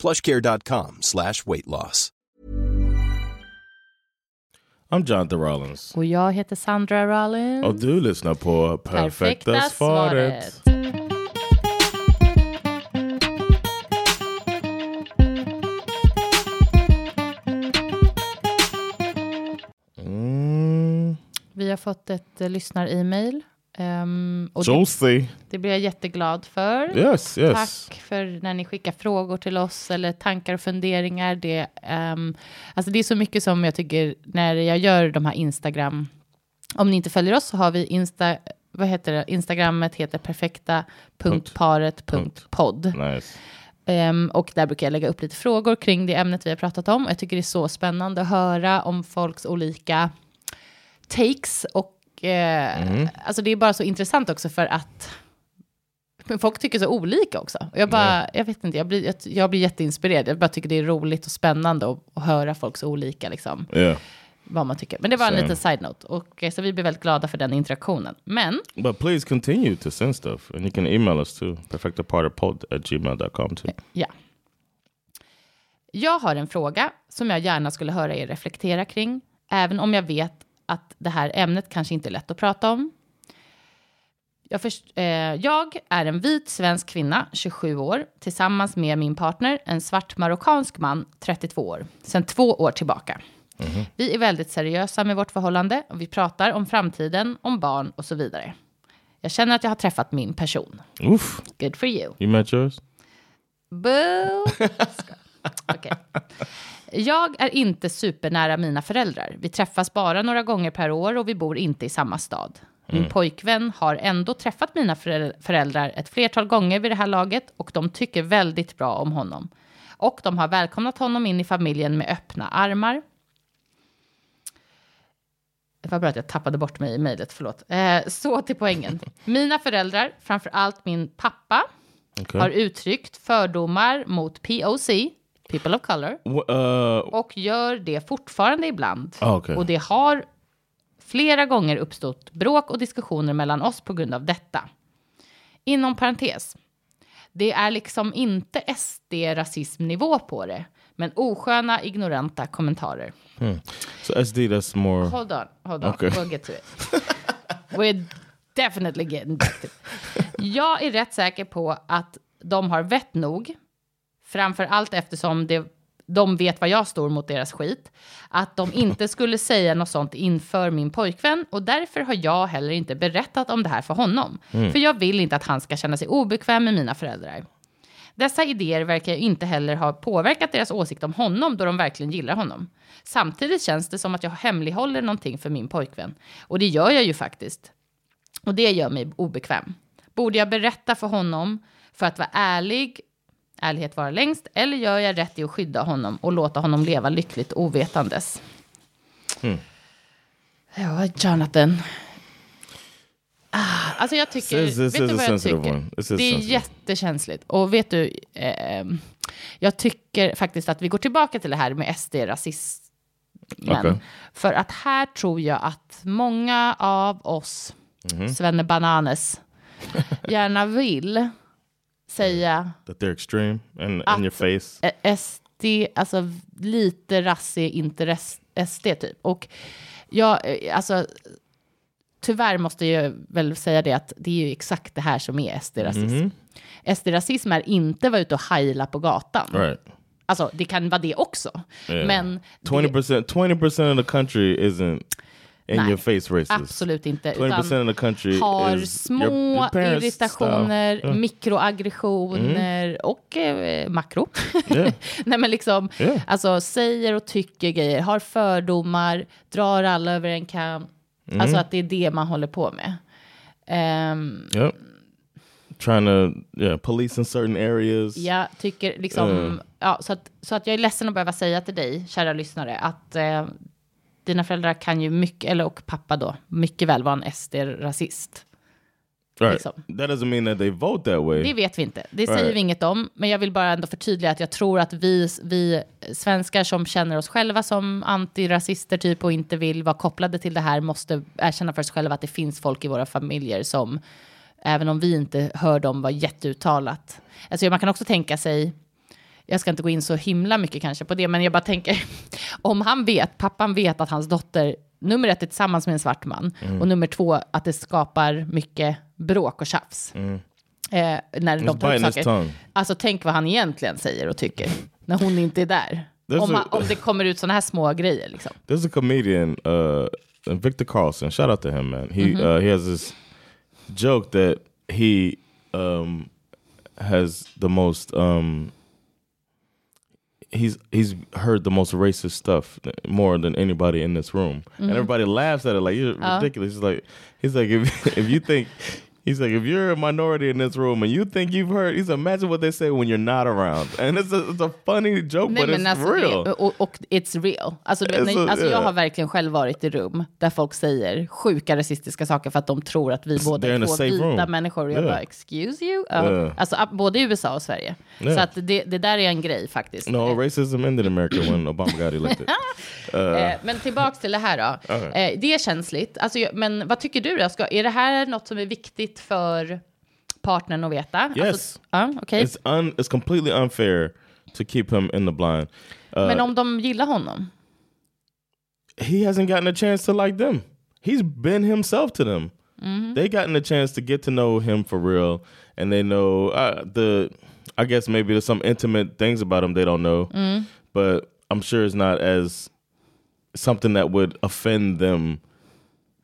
plushcare.com slash weight loss. I'm Jonathan Rollins. Och jag heter Sandra Rollins. Och du lyssnar på Perfekta, svaret. Mm, Vi har fått ett uh, lyssnar-e-mail. Um, och det, det blir jag jätteglad för. Yes, yes. Tack för när ni skickar frågor till oss eller tankar och funderingar. Det, ehm, alltså det är så mycket som jag tycker när jag gör de här Instagram. Om ni inte följer oss så har vi Insta, vad heter det? Instagrammet heter perfekta.paret.podd. Nice. Ehm, och där brukar jag lägga upp lite frågor kring det ämnet vi har pratat om. Jag tycker det är så spännande att höra om folks olika takes. Och eh, alltså det är bara så intressant också för att folk tycker så olika också. Och jag bara, jag vet inte, jag blir, jag, jag blir jätteinspirerad. Jag bara tycker det är roligt och spännande att, att höra folks olika, liksom, Yeah. vad man tycker. Men det var en Same. liten side-note. Och, eh, så vi blir väldigt glada för den interaktionen. Men But please continue to send stuff. And you can email us too. Perfectapartypod at gmail.com too. Ja. Jag har en fråga som jag gärna skulle höra er reflektera kring, även om jag vet att det här ämnet kanske inte är lätt att prata om. Jag, först, eh, jag är en vit svensk kvinna, 27 år, tillsammans med min partner, en svart marockansk man, 32 år, sedan två år tillbaka. Vi är väldigt seriösa med vårt förhållande och vi pratar om framtiden, om barn och så vidare. Jag känner att jag har träffat min person. Oof. Good for you. You met yours? Boo! Okej. Jag är inte supernära mina föräldrar. Vi träffas bara några gånger per år och vi bor inte i samma stad. Min pojkvän har ändå träffat mina förä- föräldrar ett flertal gånger vid det här laget och de tycker väldigt bra om honom. Och de har välkomnat honom in i familjen med öppna armar. Det var bra att jag tappade bort mig i mejlet, förlåt. Eh, så till poängen. Mina föräldrar, framför allt min pappa, Okay. har uttryckt fördomar mot POC, people of color, uh, och gör det fortfarande ibland. Ah, okej. Och det har flera gånger uppstått bråk och diskussioner mellan oss på grund av detta. Inom parentes, det är liksom inte SD-rasismnivå på det, men osköna, ignoranta kommentarer. so SD, that's more. Hold on, hold on. Okay. We'll get to it. We're definitely getting back to it. Jag är rätt säker på att de har vett nog, framför allt eftersom det, de vet vad jag står mot deras skit, att de inte skulle säga något sånt inför min pojkvän och därför har jag heller inte berättat om det här för honom. För jag vill inte att han ska känna sig obekväm med mina föräldrar. Dessa idéer verkar inte heller ha påverkat deras åsikt om honom då de verkligen gillar honom. Samtidigt känns det som att jag hemlighåller någonting för min pojkvän. Och det gör jag ju faktiskt. Och det gör mig obekväm. Borde jag berätta för honom för att vara ärlig, ärlighet vara längst, eller gör jag rätt i att skydda honom och låta honom leva lyckligt ovetandes? Ja, Jonathan. Ah, alltså jag tycker, This is- this vet du vad jag tycker? Det är jättekänsligt. Och vet du, eh, jag tycker faktiskt att vi går tillbaka till det här med SD-rasismen. Okej. För att här tror jag att många av oss, Mhm. Svenne Bananes, gärna vill säga That they're extreme and in your face. eh, SD, alltså lite rassig, inte SD typ. Och jag, eh, alltså tyvärr måste jag väl säga det att det är ju exakt det här som är SD-rasism. SD-rasism är inte vara ute och heila på gatan. Right. Alltså det kan vara det också. Yeah. Men det, 20% 20% of the country isn't in Nej, your face racist. absolut inte. 20% Utan of the country har små your, irritationer, style. Mm. mikroaggressioner och eh, makro. Yeah. Nej men liksom, Yeah. alltså säger och tycker grejer, har fördomar, drar alla över en kam. Mm. Alltså att det är det man håller på med. Ehm, Yep. trying to yeah, police in certain areas. Jag tycker liksom, Mm. ja, så, att, så att jag är ledsen att behöva säga till dig, kära lyssnare, att eh, dina föräldrar kan ju mycket, eller och pappa då, mycket väl vara en SD-rasist. Right. liksom. That doesn't mean that they vote that way. Det vet vi inte, det säger Right. vi inget om, men jag vill bara ändå förtydliga att jag tror att vi, vi svenskar som känner oss själva som antirasister typ och inte vill vara kopplade till det här måste erkänna för oss själva att det finns folk i våra familjer som, även om vi inte hör dem vara jätteuttalat. Alltså man kan också tänka sig, jag ska inte gå in så himla mycket kanske på det, men jag bara tänker, om han vet, pappan vet att hans dotter, nummer ett är tillsammans med en svart man, och nummer två att det skapar mycket bråk och tjafs. Eh, när de tar upp saker. tongue. Alltså tänk vad han egentligen säger och tycker, när hon inte är där. Om, a- om det kommer ut sådana här små grejer liksom. There's a comedian, uh, Victor Carlson. Shout out to him, man. He uh, he has this joke that he um, has the most. Um, he's he's heard the most racist stuff more than anybody in this room, and mm-hmm. everybody laughs at it like you're oh. ridiculous. He's like he's like if if you think. He's like, if you're a minority in this room and you think you've heard, he's imagine what they say when you're not around, and it's a, it's a funny joke, Nej, but it's alltså, real. det- Och, och it's real. Alltså, du vet, Alltså, alltså, jag ja. har verkligen själv varit i rum där folk säger sjuka rasistiska saker för att de tror att vi båda they're in är två vita room. människor. Och jag Yeah. bara, excuse you? Ja. Yeah. Alltså både i USA och Sverige. Yeah. Så att det, det där är en grej faktiskt. No, racism ended in America when Obama got elected. Eh, men tillbaks till det här då. Eh, det är känsligt. Alltså, men vad tycker du då? Ska, är det här något som är viktigt för partnern att veta? Yes. Alltså, ja, okej. It's un it's completely unfair to keep him in the blind. Uh, Men om de gillar honom? he hasn't gotten a chance to like them. He's been himself to them. They gotten a chance to get to know him for real, and they know uh, the. I guess maybe there's some intimate things about him they don't know, but I'm sure it's not as something that would offend them.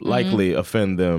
Likely offend them.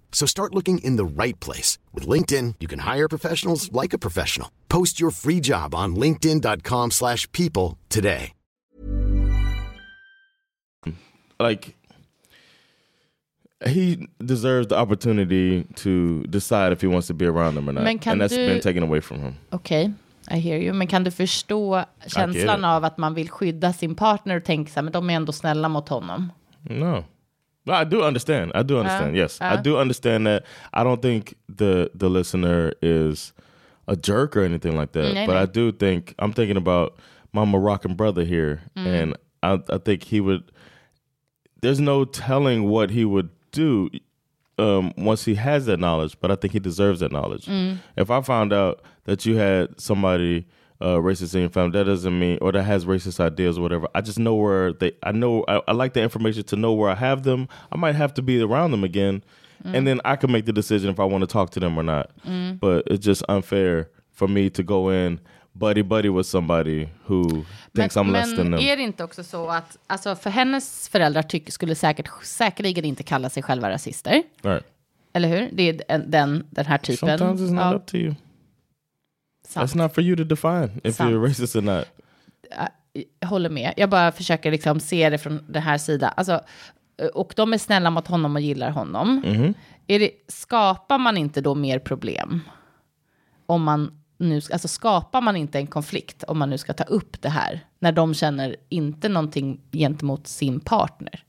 So start looking in the right place. With LinkedIn, you can hire professionals like a professional. Post your free job on linkedin.com/people slash people today. like he deserves the opportunity to decide if he wants to be around them or not. And that's du- been taken away from him. Okej, I hear you. Men kan du förstå känslan av att man vill skydda sin partner och tänka så här, men de är ändå snälla mot honom? No. But I do understand. I do understand. yes. I uh. do understand that. I don't think the the listener is a jerk or anything like that. Nej, but. I do think I'm thinking about my Moroccan brother here Mm. and I I think he would there's no telling what he would do um, once he has that knowledge, but I think he deserves that knowledge. Mm. If I found out that you had somebody uh, racist in your family, that doesn't mean, or that has racist ideas or whatever. I just know where they, I know, I, I like the information to know where I have them. I might have to be around them again, and then I can make the decision if I want to talk to them or not. But it's just unfair for me to go in buddy buddy with somebody who thinks I'm less than men them. är det inte också så att, alltså för hennes föräldrar tycker, skulle säkert, säkerligen inte kalla sig själva rasister? right. Eller hur? Det är den, den, här typen. Sometimes it's not up to you. Sant. That's not for you to define if Sant. you're racist or not. Jag håller med. Jag bara försöker liksom se det från den här sidan. Alltså, och de är snälla mot honom och gillar honom. Är det, skapar man inte då mer problem? Om man nu, alltså skapar man inte en konflikt om man nu ska ta upp det här? När de känner inte någonting gentemot sin partner.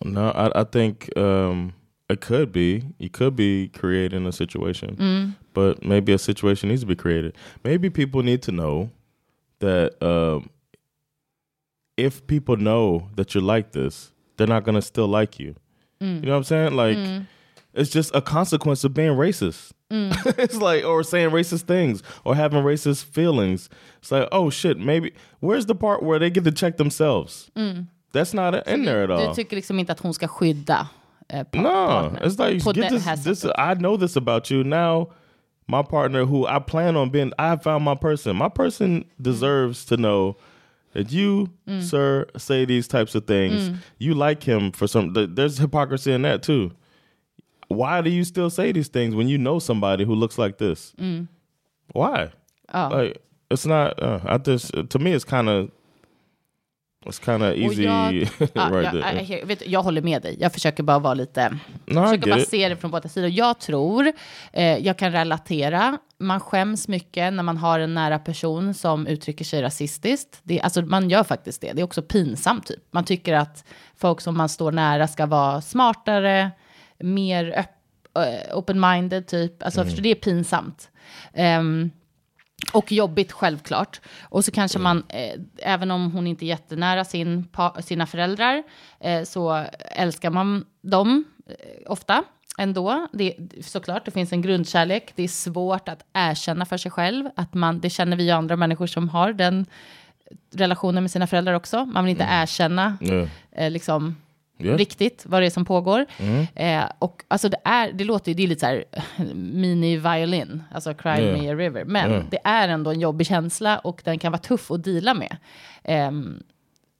No, I, I think um, it could be. You could be creating a situation, mm. but maybe a situation needs to be created. Maybe people need to know that um, if people know that you're like this, they're not gonna still like you. Mm. You know what I'm saying? Like mm. it's just a consequence of being racist. it's like or saying racist things or having racist feelings. It's like, oh shit, maybe where's the part where they get to check themselves? That's not in there at all. Du tycker liksom inte att hon ska skydda eh, pa- No, partnern it's like get this. This. I know this about you now. My partner, who I plan on being, I found my person. My person deserves to know that you, Mm. sir, say these types of things. You like him for some. There's hypocrisy in that too. Why do you still say these things when you know somebody who looks like this? Mm. Why? Ja. Like it's not. Uh, I just to me, it's kind of. It's kind of easy, jag, ja, right jag, there. jag, vet, jag håller med dig. Jag försöker bara vara lite... No, försöker bara it. se det från båda sidor. Jag tror, eh, jag kan relatera. Man skäms mycket när man har en nära person som uttrycker sig rasistiskt. Det, alltså, man gör faktiskt det. Det är också pinsamt. Typ. Man tycker att folk som man står nära ska vara smartare, mer öpp, eh, open-minded, typ. Alltså, Mm. det är pinsamt. Ehm, och jobbigt självklart. Och så kanske man, eh, även om hon inte är jättenära sin, sina föräldrar, eh, så älskar man dem eh, ofta ändå. Det, såklart, det finns en grundkärlek. Det är svårt att erkänna för sig själv. Att man, det känner vi och andra människor som har den relationen med sina föräldrar också. Man vill inte erkänna Yeah. eh, liksom, Yeah. riktigt vad det är som pågår. Eh, och alltså det, är, det låter ju, det är lite så här mini-violin, alltså Cry Yeah. Me a River. Men Yeah. det är ändå en jobbig känsla och den kan vara tuff att deala med. ehm,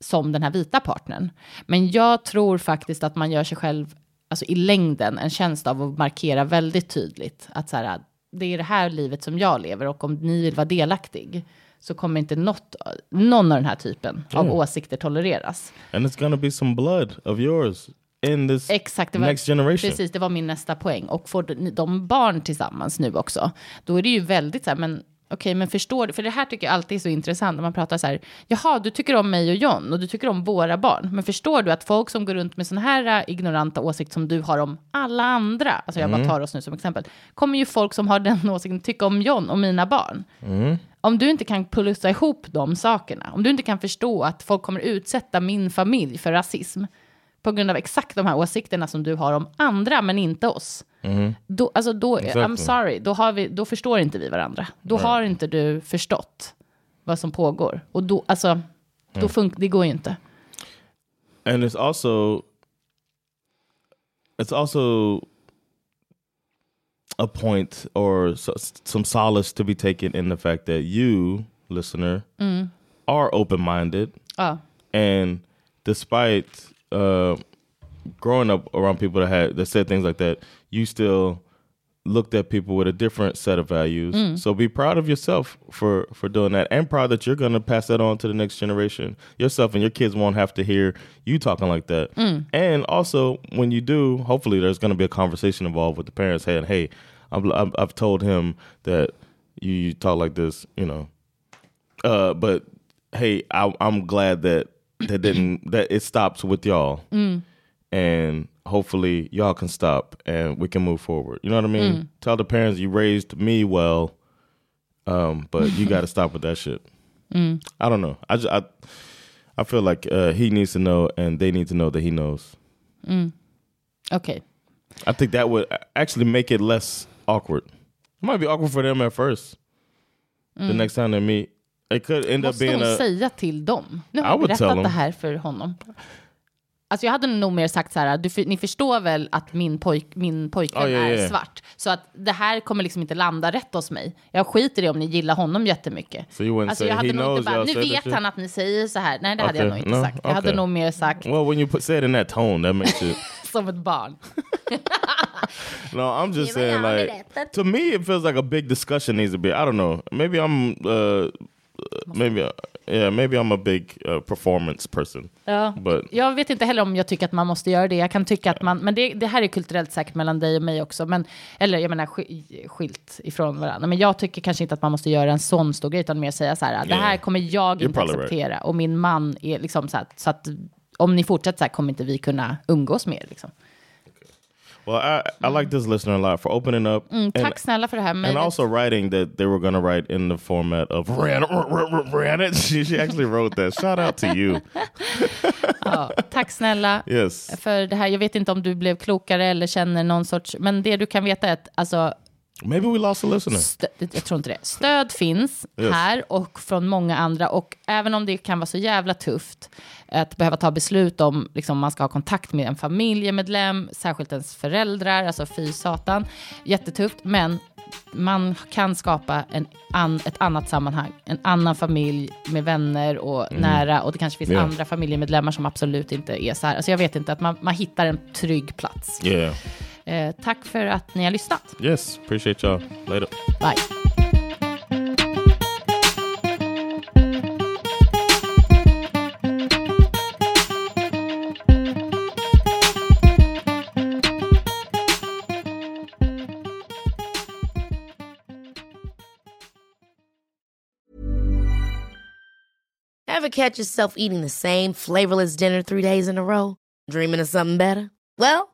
som den här vita partnern. Men jag tror faktiskt att man gör sig själv, alltså i längden, en tjänst av att markera väldigt tydligt att så här, det är det här livet som jag lever och om ni vill vara delaktig så kommer inte något, någon av den här typen av åsikter tolereras. And it's gonna be some blood of yours in this Exakt, var, next generation. precis, det var min nästa poäng. Och får de barn tillsammans nu också, då är det ju väldigt så här, men okej, men förstår du, för det här tycker jag alltid är så intressant när man pratar så här, jaha, du tycker om mig och John och du tycker om våra barn, men förstår du att folk som går runt med sådana här äh, ignoranta åsikter som du har om alla andra, alltså jag bara tar oss nu som exempel, kommer ju folk som har den åsikten tycka om John och mina barn. Om du inte kan plussa ihop de sakerna, om du inte kan förstå att folk kommer utsätta min familj för rasism på grund av exakt de här åsikterna som du har om andra, men inte oss. Då, alltså då, I'm Exactly. sorry, då, har vi, då förstår inte vi varandra. Då har inte du förstått vad som pågår. Och då, alltså, då fun- det går ju inte. and it's also it's also a point or so, some solace to be taken in the fact that you listener are open-minded Ja. and despite uh, growing up around people that had that said things like that you still looked at people with a different set of values. So be proud of yourself for for doing that and proud that you're going to pass that on to the next generation. Yourself and your kids won't have to hear you talking like that. And also when you do hopefully there's going to be a conversation involved with the parents hey I've, I've, I've told him that you, you talk like this you know. Uh, but hey, I, I'm glad that that didn't that it stops with y'all, mm. and hopefully y'all can stop and we can move forward. You know what I mean? Mm. Tell the parents you raised me well, um, but you got to stop with that shit. Mm. I don't know. I, just, I I feel like uh, he needs to know, and they need to know that he knows. Okay. I think that would actually make it less awkward. It might be awkward for them at first. The next time they meet, it could end up Måste being hon a. säga till dem? Nu I har jag would tell berättat them. det här för honom. Alltså jag hade nog mer sagt så här, du, för- ni förstår väl att min, pojk, min pojkvän Ja, ja, är svart. Så att det här kommer liksom inte landa rätt hos mig. Jag skiter i om ni gillar honom jättemycket. So you wouldn't Alltså say, jag hade "He nog knows inte bara, y'all nu said that vet shit"? han att ni säger så här. Nej, det hade jag nog inte no, sagt. Jag hade nog mer sagt Well, when you put say it in that tone, that makes it. som ett barn. no, I'm just saying, like to me, it feels like a big discussion needs to be. I don't know. Maybe I'm. Uh, maybe. Yeah, maybe I'm a big uh, performance person. Ja. But Jag vet inte heller om jag tycker att man måste göra det. Jag kan tycka att man, men det, det här är kulturellt säkert mellan dig och mig också. Men, eller jag menar sk- skilt ifrån varandra. Men jag tycker kanske inte att man måste göra en sån stor grej, utan mer säga så här, det här kommer jag You're inte acceptera. Och min man är liksom så här, så att om ni fortsätter så här kommer inte vi kunna umgås mer. Liksom. Well, I, I like this listener a lot for opening up. Mm, tack and, snälla för det här and also writing that they were going to write in the format of ran, ran it. She, she actually wrote that. Shout out to you. Ja, tack snälla Yes. för det här. Jag vet inte om du blev klokare eller känner någon sorts... Men det du kan veta är att alltså, Maybe we lost a listener. stö- jag tror inte det. Stöd finns Yes. här och från många andra. Och även om det kan vara så jävla tufft att behöva ta beslut om liksom, man ska ha kontakt med en familjemedlem, särskilt ens föräldrar, alltså fy satan. Jättetufft, men man kan skapa en an, ett annat sammanhang, en annan familj med vänner och nära och det kanske finns Ja. andra familjemedlemmar som absolut inte är så här. Alltså jag vet inte, att man, man hittar en trygg plats. Yeah. Eh, tack för att ni har lyssnat. Yes. Appreciate y'all. Later. Bye. Ever catch yourself eating the same flavorless dinner three days in a row? Dreaming of something better? Well,